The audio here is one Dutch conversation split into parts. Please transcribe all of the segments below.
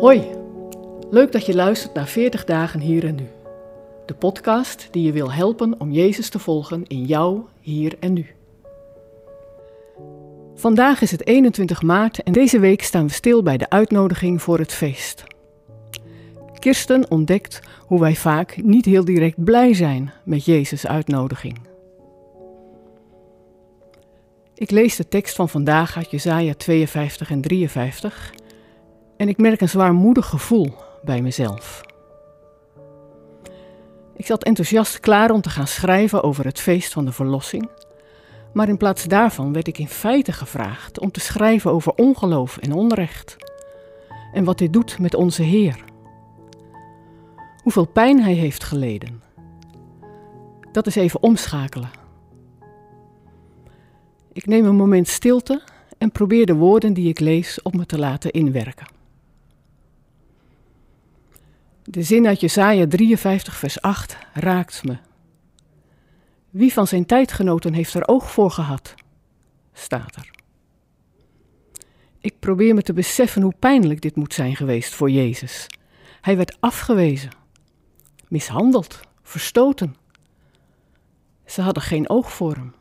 Hoi, leuk dat je luistert naar 40 dagen hier en nu. De podcast die je wil helpen om Jezus te volgen in jou, hier en nu. Vandaag is het 21 maart en deze week staan we stil bij de uitnodiging voor het feest. Kirsten ontdekt hoe wij vaak niet heel direct blij zijn met Jezus' uitnodiging. Ik lees de tekst van vandaag uit Jesaja 52 en 53 en ik merk een zwaarmoedig gevoel bij mezelf. Ik zat enthousiast klaar om te gaan schrijven over het feest van de verlossing, maar in plaats daarvan werd ik in feite gevraagd om te schrijven over ongeloof en onrecht en wat dit doet met onze Heer. Hoeveel pijn Hij heeft geleden. Dat is even omschakelen. Ik neem een moment stilte en probeer de woorden die ik lees op me te laten inwerken. De zin uit Jesaja 53 vers 8 raakt me. Wie van zijn tijdgenoten heeft er oog voor gehad? staat er. Ik probeer me te beseffen hoe pijnlijk dit moet zijn geweest voor Jezus. Hij werd afgewezen, mishandeld, verstoten. Ze hadden geen oog voor hem.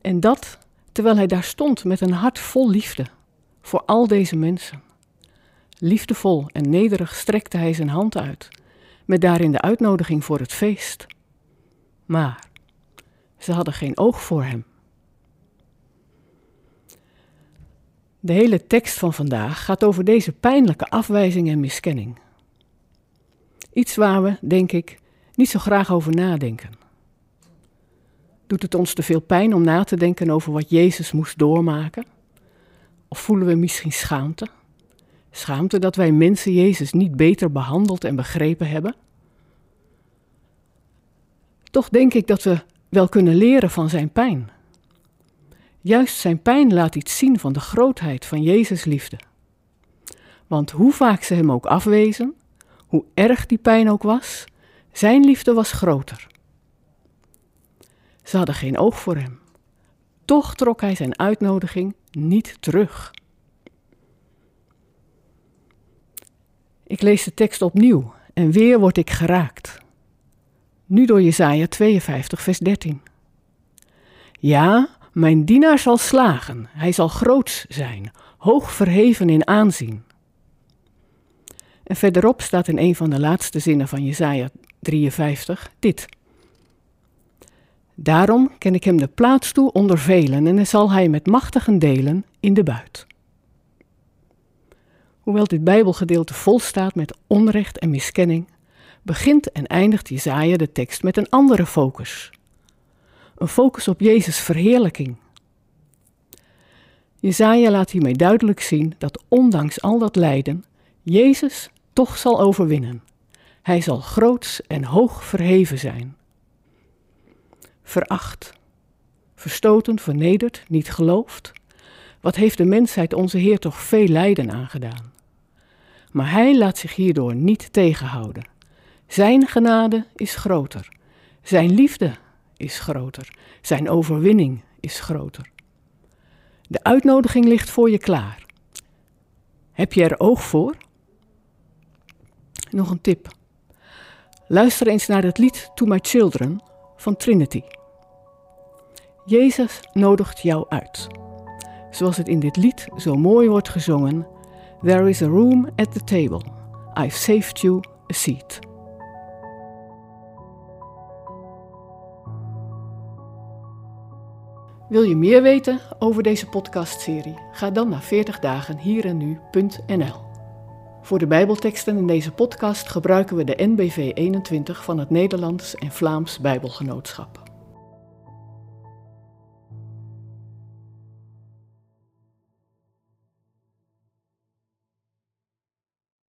En dat terwijl hij daar stond met een hart vol liefde voor al deze mensen. Liefdevol en nederig strekte hij zijn hand uit, met daarin de uitnodiging voor het feest. Maar ze hadden geen oog voor hem. De hele tekst van vandaag gaat over deze pijnlijke afwijzing en miskenning. Iets waar we, denk ik, niet zo graag over nadenken. Doet het ons te veel pijn om na te denken over wat Jezus moest doormaken? Of voelen we misschien schaamte? Schaamte dat wij mensen Jezus niet beter behandeld en begrepen hebben? Toch denk ik dat we wel kunnen leren van zijn pijn. Juist zijn pijn laat iets zien van de grootheid van Jezus' liefde. Want hoe vaak ze hem ook afwezen, hoe erg die pijn ook was, zijn liefde was groter. Ze hadden geen oog voor hem. Toch trok hij zijn uitnodiging niet terug. Ik lees de tekst opnieuw en weer word ik geraakt. Nu door Jesaja 52, vers 13. Ja, mijn dienaar zal slagen, hij zal groots zijn, hoog verheven in aanzien. En verderop staat in een van de laatste zinnen van Jesaja 53 dit. Daarom ken ik hem de plaats toe onder velen en zal hij met machtigen delen in de buit. Hoewel dit Bijbelgedeelte vol staat met onrecht en miskenning, begint en eindigt Jezaja de tekst met een andere focus. Een focus op Jezus' verheerlijking. Jezaja laat hiermee duidelijk zien dat ondanks al dat lijden, Jezus toch zal overwinnen. Hij zal groots en hoog verheven zijn veracht, verstoten, vernederd, niet geloofd? Wat heeft de mensheid onze Heer toch veel lijden aangedaan? Maar Hij laat zich hierdoor niet tegenhouden. Zijn genade is groter, Zijn liefde is groter, Zijn overwinning is groter. De uitnodiging ligt voor je klaar. Heb je er oog voor? Nog een tip. Luister eens naar het lied To My Children van Trinity. Jezus nodigt jou uit. Zoals het in dit lied zo mooi wordt gezongen: There is a room at the table. I've saved you a seat. Wil je meer weten over deze podcastserie? Ga dan naar 40 dagen. Voor de Bijbelteksten in deze podcast gebruiken we de NBV 21 van het Nederlands en Vlaams Bijbelgenootschap.